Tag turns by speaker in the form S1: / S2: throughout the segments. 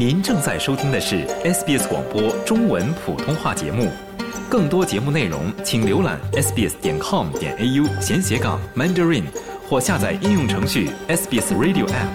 S1: 您正在收听的是 SBS 广播中文普通话节目。更多节目内容，请浏览 sbs 点 com 点 au 闲斜杠 mandarin，或下载应用程序 SBS Radio App。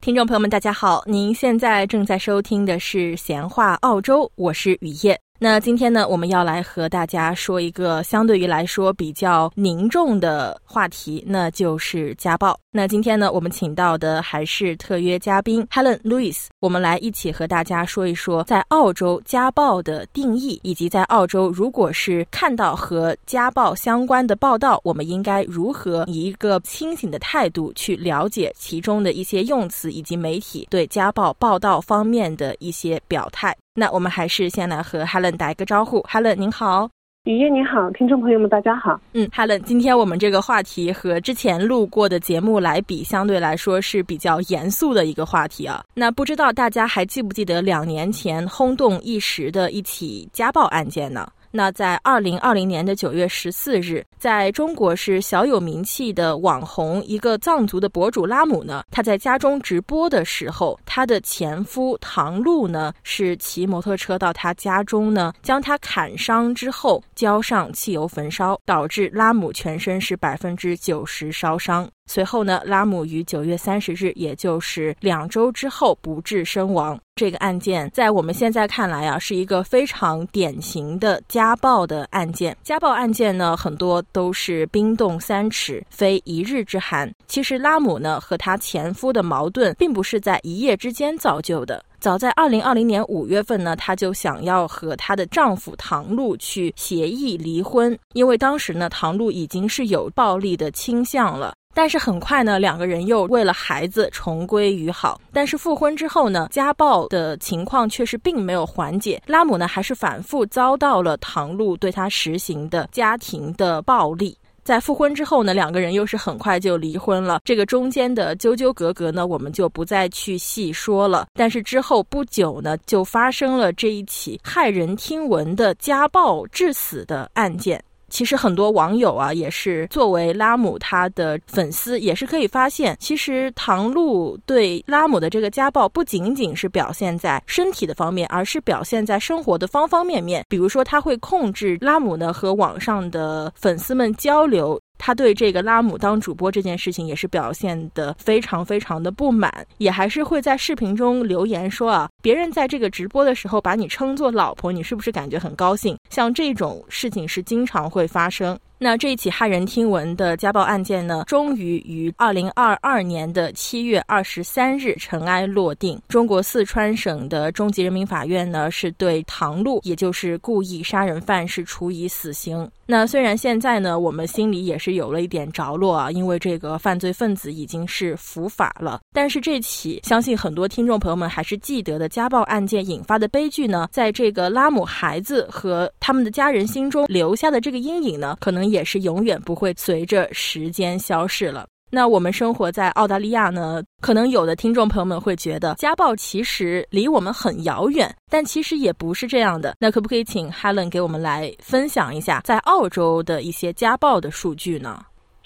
S2: 听众朋友们，大家好，您现在正在收听的是闲话澳洲，我是雨夜。那今天呢，我们要来和大家说一个相对于来说比较凝重的话题，那就是家暴。那今天呢，我们请到的还是特约嘉宾 Helen Lewis，我们来一起和大家说一说在澳洲家暴的定义，以及在澳洲如果是看到和家暴相关的报道，我们应该如何以一个清醒的态度去了解其中的一些用词，以及媒体对家暴报道方面的一些表态。那我们还是先来和 Helen 打一个招呼，Helen 您好，
S3: 雨夜你好，听众朋友们大家好。
S2: 嗯，Helen，今天我们这个话题和之前录过的节目来比，相对来说是比较严肃的一个话题啊。那不知道大家还记不记得两年前轰动一时的一起家暴案件呢？那在二零二零年的九月十四日，在中国是小有名气的网红一个藏族的博主拉姆呢，他在家中直播的时候，他的前夫唐璐呢是骑摩托车到他家中呢，将他砍伤之后浇上汽油焚烧，导致拉姆全身是百分之九十烧伤。随后呢，拉姆于九月三十日，也就是两周之后不治身亡。这个案件在我们现在看来啊，是一个非常典型的家暴的案件。家暴案件呢，很多都是冰冻三尺，非一日之寒。其实拉姆呢和她前夫的矛盾，并不是在一夜之间造就的。早在二零二零年五月份呢，她就想要和她的丈夫唐璐去协议离婚，因为当时呢，唐璐已经是有暴力的倾向了。但是很快呢，两个人又为了孩子重归于好。但是复婚之后呢，家暴的情况却是并没有缓解。拉姆呢，还是反复遭到了唐璐对他实行的家庭的暴力。在复婚之后呢，两个人又是很快就离婚了。这个中间的纠纠葛葛呢，我们就不再去细说了。但是之后不久呢，就发生了这一起骇人听闻的家暴致死的案件。其实很多网友啊，也是作为拉姆他的粉丝，也是可以发现，其实唐璐对拉姆的这个家暴，不仅仅是表现在身体的方面，而是表现在生活的方方面面。比如说，他会控制拉姆呢和网上的粉丝们交流。他对这个拉姆当主播这件事情也是表现的非常非常的不满，也还是会在视频中留言说啊，别人在这个直播的时候把你称作老婆，你是不是感觉很高兴？像这种事情是经常会发生。那这一起骇人听闻的家暴案件呢，终于于二零二二年的七月二十三日尘埃落定。中国四川省的中级人民法院呢，是对唐璐，也就是故意杀人犯，是处以死刑。那虽然现在呢，我们心里也是有了一点着落啊，因为这个犯罪分子已经是伏法了。但是这起相信很多听众朋友们还是记得的家暴案件引发的悲剧呢，在这个拉姆孩子和他们的家人心中留下的这个阴影呢，可能。也是永远不会随着时间消逝了。那我们生活在澳大利亚呢？可能有的听众朋友们会觉得家暴其实离我们很遥远，但其实也不是这样的。那可不可以请 Helen 给我们来分享一下在澳洲的一些家暴的数据呢？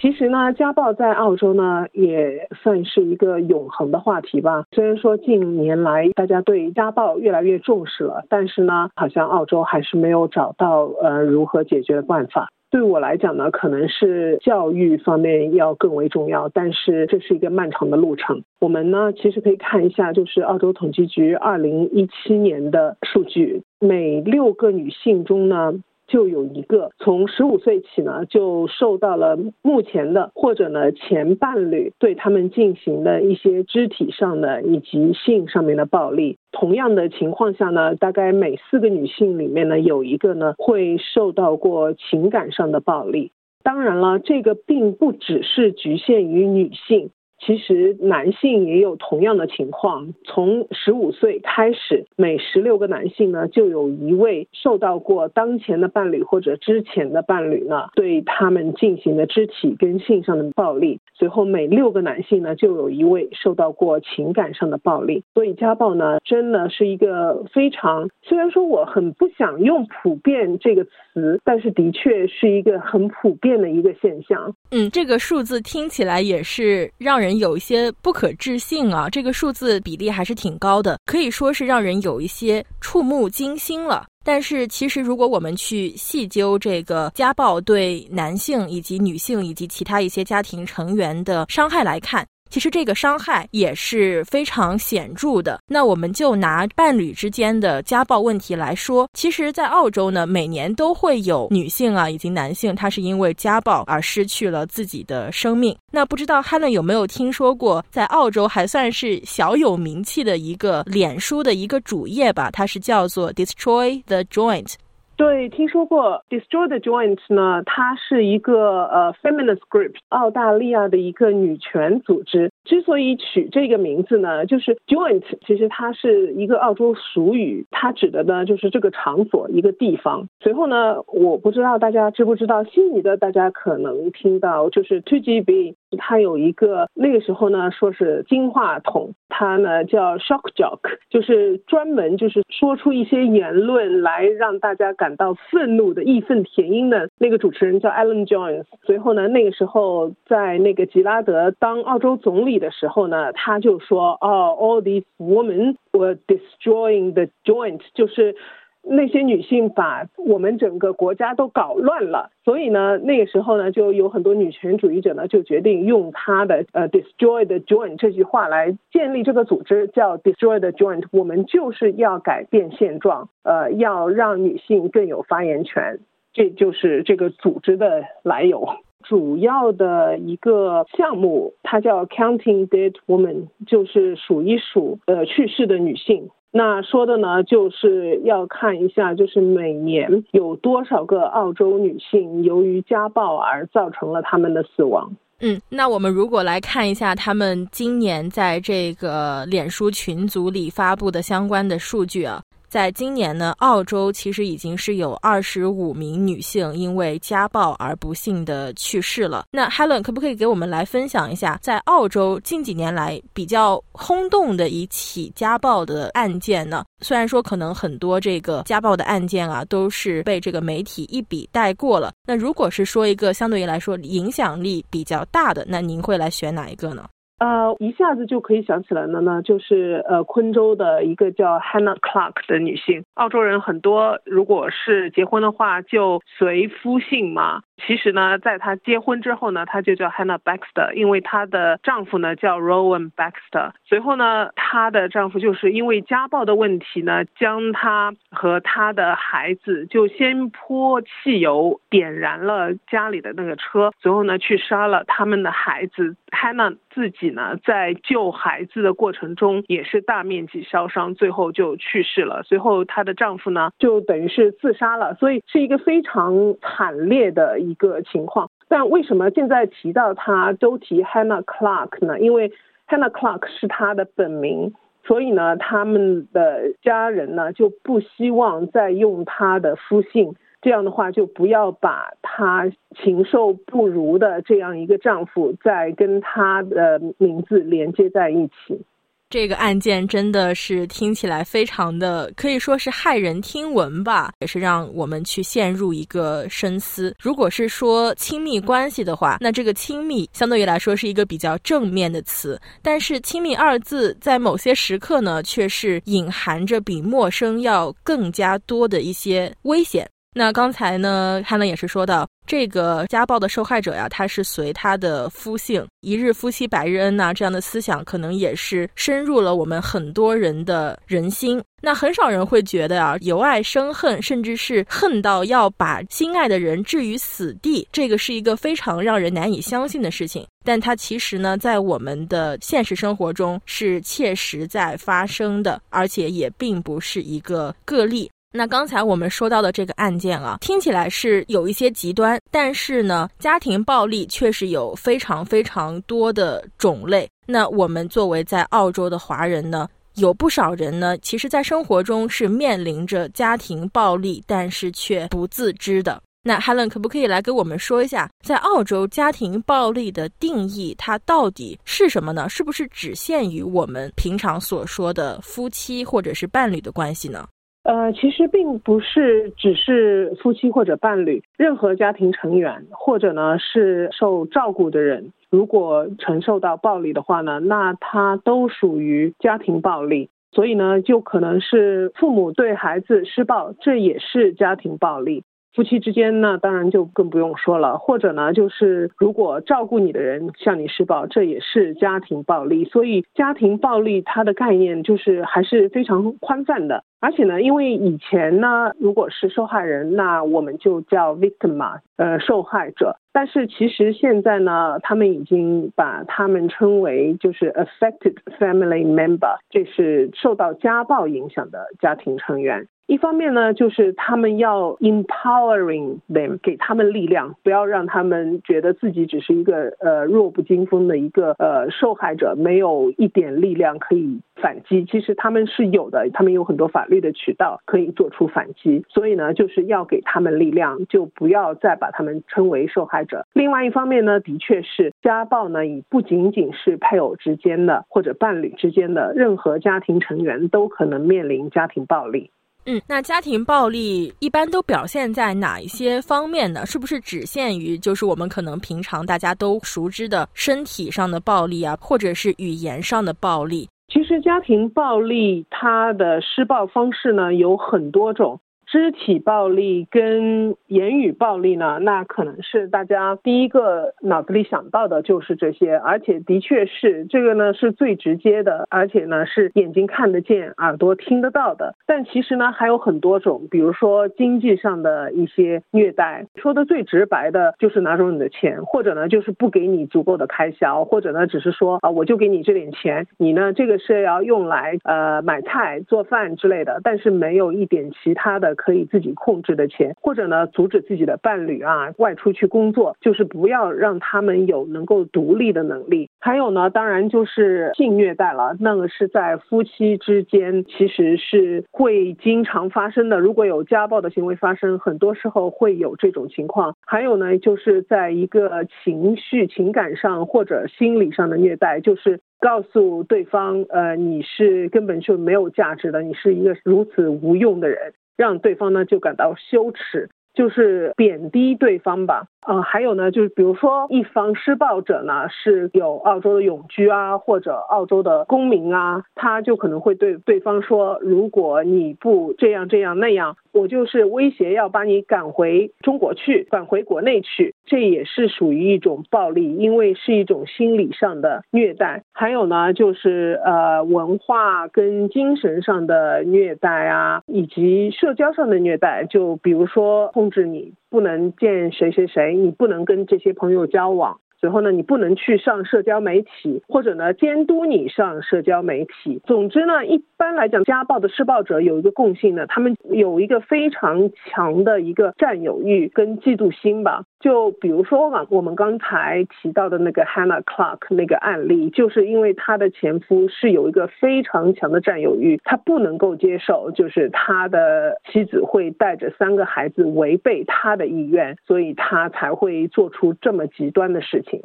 S3: 其实呢，家暴在澳洲呢也算是一个永恒的话题吧。虽然说近年来大家对家暴越来越重视了，但是呢，好像澳洲还是没有找到呃如何解决的办法。对我来讲呢，可能是教育方面要更为重要，但是这是一个漫长的路程。我们呢，其实可以看一下，就是澳洲统计局二零一七年的数据，每六个女性中呢。就有一个从十五岁起呢，就受到了目前的或者呢前伴侣对他们进行的一些肢体上的以及性上面的暴力。同样的情况下呢，大概每四个女性里面呢有一个呢会受到过情感上的暴力。当然了，这个并不只是局限于女性。其实男性也有同样的情况。从十五岁开始，每十六个男性呢，就有一位受到过当前的伴侣或者之前的伴侣呢对他们进行的肢体跟性上的暴力。随后每六个男性呢，就有一位受到过情感上的暴力。所以家暴呢，真的是一个非常……虽然说我很不想用“普遍”这个词，但是的确是一个很普遍的一个现象。
S2: 嗯，这个数字听起来也是让人有一些不可置信啊！这个数字比例还是挺高的，可以说是让人有一些触目惊心了。但是，其实如果我们去细究这个家暴对男性以及女性以及其他一些家庭成员的伤害来看，其实这个伤害也是非常显著的。那我们就拿伴侣之间的家暴问题来说，其实，在澳洲呢，每年都会有女性啊以及男性，他是因为家暴而失去了自己的生命。那不知道哈伦有没有听说过，在澳洲还算是小有名气的一个脸书的一个主页吧？它是叫做 Destroy the Joint。
S3: 对，听说过 Destroy the Joint 呢？它是一个呃 feminist group，澳大利亚的一个女权组织。之所以取这个名字呢，就是 joint，其实它是一个澳洲俗语，它指的呢就是这个场所一个地方。随后呢，我不知道大家知不知道，悉尼的大家可能听到就是 2GB。他有一个那个时候呢，说是金话筒，他呢叫 Shock Jock，就是专门就是说出一些言论来让大家感到愤怒的义愤填膺的那个主持人叫 Alan Jones。随后呢，那个时候在那个吉拉德当澳洲总理的时候呢，他就说哦，All these women were destroying the joint，就是。那些女性把我们整个国家都搞乱了，所以呢，那个时候呢，就有很多女权主义者呢，就决定用他的呃 “destroy the joint” 这句话来建立这个组织，叫 “destroy the joint”。我们就是要改变现状，呃，要让女性更有发言权，这就是这个组织的来由。主要的一个项目，它叫 “counting dead women”，就是数一数呃去世的女性。那说的呢，就是要看一下，就是每年有多少个澳洲女性由于家暴而造成了他们的死亡。
S2: 嗯，那我们如果来看一下他们今年在这个脸书群组里发布的相关的数据啊。在今年呢，澳洲其实已经是有二十五名女性因为家暴而不幸的去世了。那 Helen 可不可以给我们来分享一下，在澳洲近几年来比较轰动的一起家暴的案件呢？虽然说可能很多这个家暴的案件啊都是被这个媒体一笔带过了，那如果是说一个相对于来说影响力比较大的，那您会来选哪一个呢？
S3: 呃，一下子就可以想起来的呢，就是呃，昆州的一个叫 Hannah Clark 的女性。澳洲人很多，如果是结婚的话，就随夫姓嘛。其实呢，在她结婚之后呢，她就叫 Hannah Baxter，因为她的丈夫呢叫 Rowan Baxter。随后呢，她的丈夫就是因为家暴的问题呢，将她和她的孩子就先泼汽油点燃了家里的那个车，随后呢去杀了他们的孩子。Hannah 自己呢，在救孩子的过程中也是大面积烧伤，最后就去世了。随后她的丈夫呢，就等于是自杀了，所以是一个非常惨烈的一个情况。但为什么现在提到她都提 Hannah Clark 呢？因为 Hannah Clark 是她的本名，所以呢，他们的家人呢就不希望再用她的夫姓。这样的话，就不要把她禽兽不如的这样一个丈夫再跟她的名字连接在一起。
S2: 这个案件真的是听起来非常的，可以说是骇人听闻吧，也是让我们去陷入一个深思。如果是说亲密关系的话，那这个亲密相对于来说是一个比较正面的词，但是亲密二字在某些时刻呢，却是隐含着比陌生要更加多的一些危险。那刚才呢，汉伦也是说到，这个家暴的受害者呀，他是随他的夫姓，一日夫妻百日恩呐，这样的思想可能也是深入了我们很多人的人心。那很少人会觉得啊，由爱生恨，甚至是恨到要把心爱的人置于死地，这个是一个非常让人难以相信的事情。但它其实呢，在我们的现实生活中是切实在发生的，而且也并不是一个个例。那刚才我们说到的这个案件啊，听起来是有一些极端，但是呢，家庭暴力确实有非常非常多的种类。那我们作为在澳洲的华人呢，有不少人呢，其实在生活中是面临着家庭暴力，但是却不自知的。那 Helen 可不可以来给我们说一下，在澳洲家庭暴力的定义，它到底是什么呢？是不是只限于我们平常所说的夫妻或者是伴侣的关系呢？
S3: 呃，其实并不是只是夫妻或者伴侣，任何家庭成员或者呢是受照顾的人，如果承受到暴力的话呢，那他都属于家庭暴力。所以呢，就可能是父母对孩子施暴，这也是家庭暴力。夫妻之间呢，当然就更不用说了。或者呢，就是如果照顾你的人向你施暴，这也是家庭暴力。所以，家庭暴力它的概念就是还是非常宽泛的。而且呢，因为以前呢，如果是受害人，那我们就叫 victim 嘛，呃，受害者。但是其实现在呢，他们已经把他们称为就是 affected family member，这是受到家暴影响的家庭成员。一方面呢，就是他们要 empowering them，给他们力量，不要让他们觉得自己只是一个呃弱不禁风的一个呃受害者，没有一点力量可以反击。其实他们是有的，他们有很多法律的渠道可以做出反击。所以呢，就是要给他们力量，就不要再把他们称为受害者。另外一方面呢，的确是家暴呢，已不仅仅是配偶之间的或者伴侣之间的，任何家庭成员都可能面临家庭暴力。
S2: 嗯，那家庭暴力一般都表现在哪一些方面呢？是不是只限于就是我们可能平常大家都熟知的身体上的暴力啊，或者是语言上的暴力？
S3: 其实家庭暴力它的施暴方式呢有很多种。肢体暴力跟言语暴力呢，那可能是大家第一个脑子里想到的就是这些，而且的确是这个呢是最直接的，而且呢是眼睛看得见、耳朵听得到的。但其实呢还有很多种，比如说经济上的一些虐待，说的最直白的就是拿走你的钱，或者呢就是不给你足够的开销，或者呢只是说啊我就给你这点钱，你呢这个是要用来呃买菜做饭之类的，但是没有一点其他的。可以自己控制的钱，或者呢，阻止自己的伴侣啊外出去工作，就是不要让他们有能够独立的能力。还有呢，当然就是性虐待了，那个是在夫妻之间，其实是会经常发生的。如果有家暴的行为发生，很多时候会有这种情况。还有呢，就是在一个情绪、情感上或者心理上的虐待，就是告诉对方，呃，你是根本就没有价值的，你是一个如此无用的人。让对方呢就感到羞耻，就是贬低对方吧。呃，还有呢，就是比如说一方施暴者呢是有澳洲的永居啊，或者澳洲的公民啊，他就可能会对对方说，如果你不这样这样那样，我就是威胁要把你赶回中国去，赶回国内去，这也是属于一种暴力，因为是一种心理上的虐待。还有呢，就是呃文化跟精神上的虐待啊，以及社交上的虐待，就比如说控制你。不能见谁谁谁，你不能跟这些朋友交往。随后呢，你不能去上社交媒体，或者呢监督你上社交媒体。总之呢，一般来讲，家暴的施暴者有一个共性呢，他们有一个非常强的一个占有欲跟嫉妒心吧。就比如说嘛，我们刚才提到的那个 Hannah Clark 那个案例，就是因为她的前夫是有一个非常强的占有欲，他不能够接受，就是他的妻子会带着三个孩子违背他的意愿，所以他才会做出这么极端的事情。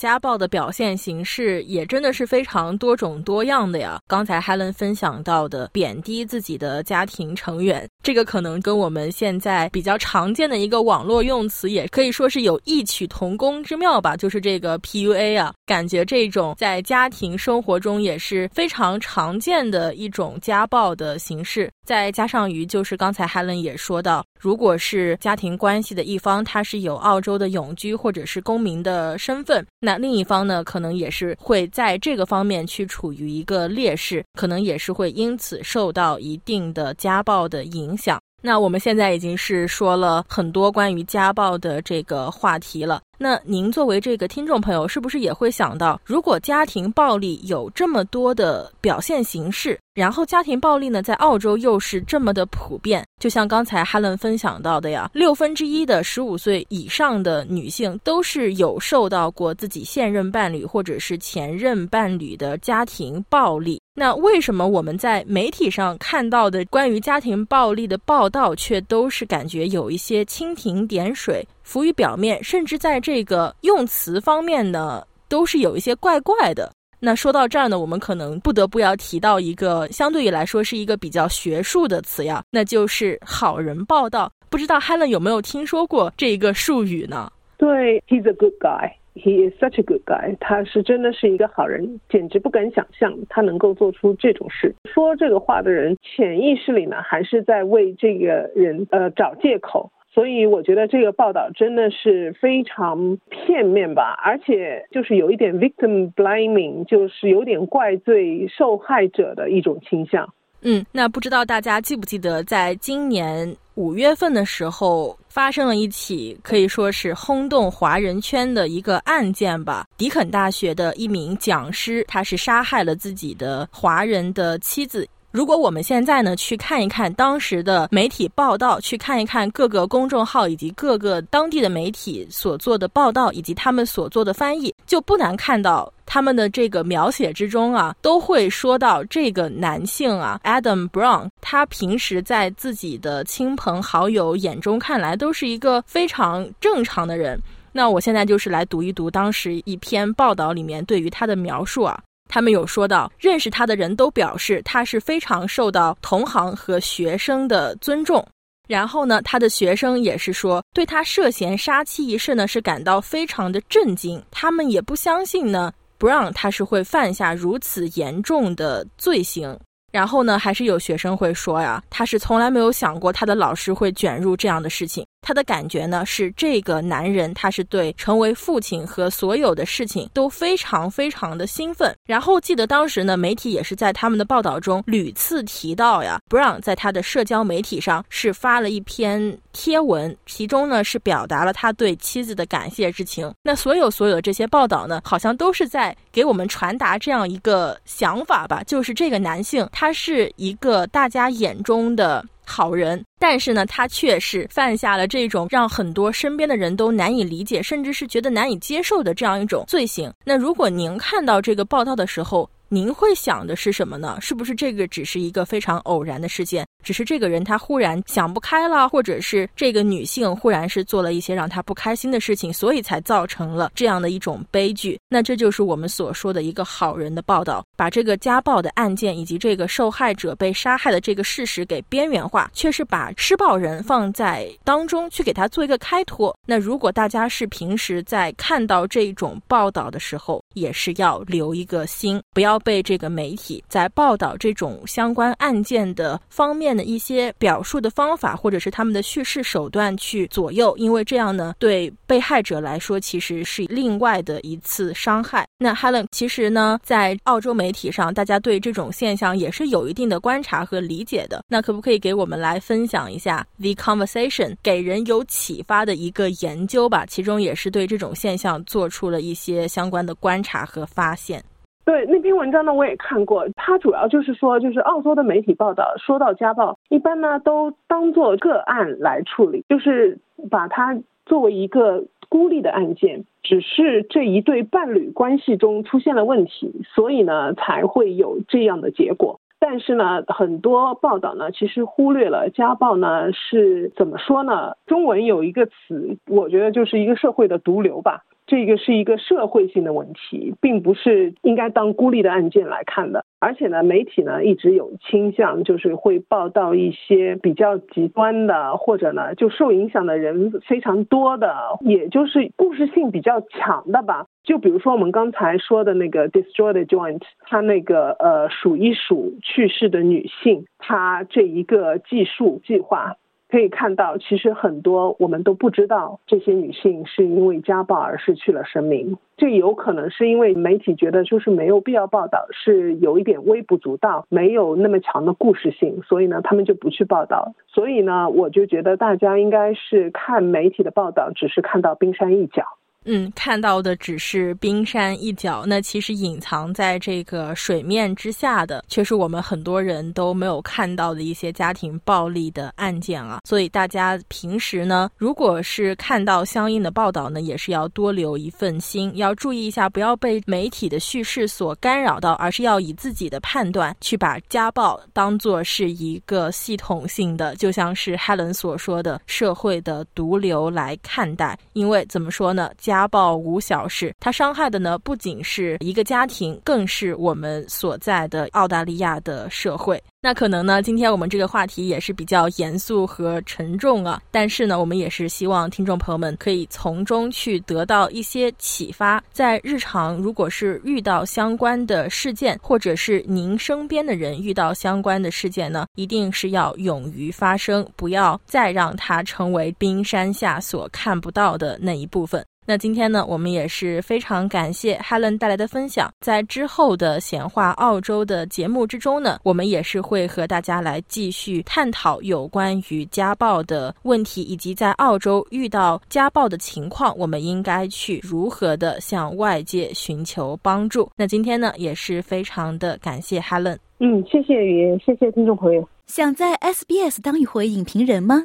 S2: 家暴的表现形式也真的是非常多种多样的呀。刚才 Helen 分享到的贬低自己的家庭成员，这个可能跟我们现在比较常见的一个网络用词也可以说是有异曲同工之妙吧，就是这个 PUA 啊。感觉这种在家庭生活中也是非常常见的一种家暴的形式。再加上于就是刚才 Helen 也说到，如果是家庭关系的一方，他是有澳洲的永居或者是公民的身份，那另一方呢，可能也是会在这个方面去处于一个劣势，可能也是会因此受到一定的家暴的影响。那我们现在已经是说了很多关于家暴的这个话题了。那您作为这个听众朋友，是不是也会想到，如果家庭暴力有这么多的表现形式，然后家庭暴力呢，在澳洲又是这么的普遍？就像刚才哈伦分享到的呀，六分之一的十五岁以上的女性都是有受到过自己现任伴侣或者是前任伴侣的家庭暴力。那为什么我们在媒体上看到的关于家庭暴力的报道，却都是感觉有一些蜻蜓点水？浮于表面，甚至在这个用词方面呢，都是有一些怪怪的。那说到这儿呢，我们可能不得不要提到一个相对于来说是一个比较学术的词呀，那就是“好人报道”。不知道 Helen 有没有听说过这一个术语呢？
S3: 对，He's a good guy. He is such a good guy. 他是真的是一个好人，简直不敢想象他能够做出这种事。说这个话的人，潜意识里呢，还是在为这个人呃找借口。所以我觉得这个报道真的是非常片面吧，而且就是有一点 victim blaming，就是有点怪罪受害者的一种倾向。
S2: 嗯，那不知道大家记不记得，在今年五月份的时候，发生了一起可以说是轰动华人圈的一个案件吧？迪肯大学的一名讲师，他是杀害了自己的华人的妻子。如果我们现在呢去看一看当时的媒体报道，去看一看各个公众号以及各个当地的媒体所做的报道，以及他们所做的翻译，就不难看到他们的这个描写之中啊，都会说到这个男性啊，Adam Brown，他平时在自己的亲朋好友眼中看来都是一个非常正常的人。那我现在就是来读一读当时一篇报道里面对于他的描述啊。他们有说到，认识他的人都表示他是非常受到同行和学生的尊重。然后呢，他的学生也是说，对他涉嫌杀妻一事呢是感到非常的震惊。他们也不相信呢，Brown 他是会犯下如此严重的罪行。然后呢，还是有学生会说呀，他是从来没有想过他的老师会卷入这样的事情。他的感觉呢是，这个男人他是对成为父亲和所有的事情都非常非常的兴奋。然后记得当时呢，媒体也是在他们的报道中屡次提到呀，Brown 在他的社交媒体上是发了一篇贴文，其中呢是表达了他对妻子的感谢之情。那所有所有的这些报道呢，好像都是在给我们传达这样一个想法吧，就是这个男性他是一个大家眼中的。好人，但是呢，他却是犯下了这种让很多身边的人都难以理解，甚至是觉得难以接受的这样一种罪行。那如果您看到这个报道的时候，您会想的是什么呢？是不是这个只是一个非常偶然的事件？只是这个人他忽然想不开了，或者是这个女性忽然是做了一些让他不开心的事情，所以才造成了这样的一种悲剧。那这就是我们所说的一个好人的报道，把这个家暴的案件以及这个受害者被杀害的这个事实给边缘化，却是把施暴人放在当中去给他做一个开脱。那如果大家是平时在看到这种报道的时候，也是要留一个心，不要被这个媒体在报道这种相关案件的方面。的一些表述的方法，或者是他们的叙事手段去左右，因为这样呢，对被害者来说其实是另外的一次伤害。那 Helen，其实呢，在澳洲媒体上，大家对这种现象也是有一定的观察和理解的。那可不可以给我们来分享一下 The Conversation 给人有启发的一个研究吧？其中也是对这种现象做出了一些相关的观察和发现。
S3: 对那篇文章呢，我也看过。它主要就是说，就是澳洲的媒体报道说到家暴，一般呢都当做个案来处理，就是把它作为一个孤立的案件，只是这一对伴侣关系中出现了问题，所以呢才会有这样的结果。但是呢，很多报道呢其实忽略了家暴呢是怎么说呢？中文有一个词，我觉得就是一个社会的毒瘤吧。这个是一个社会性的问题，并不是应该当孤立的案件来看的。而且呢，媒体呢一直有倾向，就是会报道一些比较极端的，或者呢就受影响的人非常多的，也就是故事性比较强的吧。就比如说我们刚才说的那个 destroyed joint，他那个呃数一数去世的女性，她这一个计数计划。可以看到，其实很多我们都不知道这些女性是因为家暴而失去了生命。这有可能是因为媒体觉得就是没有必要报道，是有一点微不足道，没有那么强的故事性，所以呢，他们就不去报道。所以呢，我就觉得大家应该是看媒体的报道，只是看到冰山一角。
S2: 嗯，看到的只是冰山一角，那其实隐藏在这个水面之下的，却是我们很多人都没有看到的一些家庭暴力的案件啊。所以大家平时呢，如果是看到相应的报道呢，也是要多留一份心，要注意一下，不要被媒体的叙事所干扰到，而是要以自己的判断去把家暴当做是一个系统性的，就像是 Helen 所说的社会的毒瘤来看待。因为怎么说呢？家暴无小事，它伤害的呢不仅是一个家庭，更是我们所在的澳大利亚的社会。那可能呢，今天我们这个话题也是比较严肃和沉重啊，但是呢，我们也是希望听众朋友们可以从中去得到一些启发，在日常如果是遇到相关的事件，或者是您身边的人遇到相关的事件呢，一定是要勇于发声，不要再让它成为冰山下所看不到的那一部分。那今天呢，我们也是非常感谢 Helen 带来的分享。在之后的闲话澳洲的节目之中呢，我们也是会和大家来继续探讨有关于家暴的问题，以及在澳洲遇到家暴的情况，我们应该去如何的向外界寻求帮助。那今天呢，也是非常的感谢 Helen。
S3: 嗯，谢谢雨，谢谢听众朋友。
S4: 想在 SBS 当一回影评人吗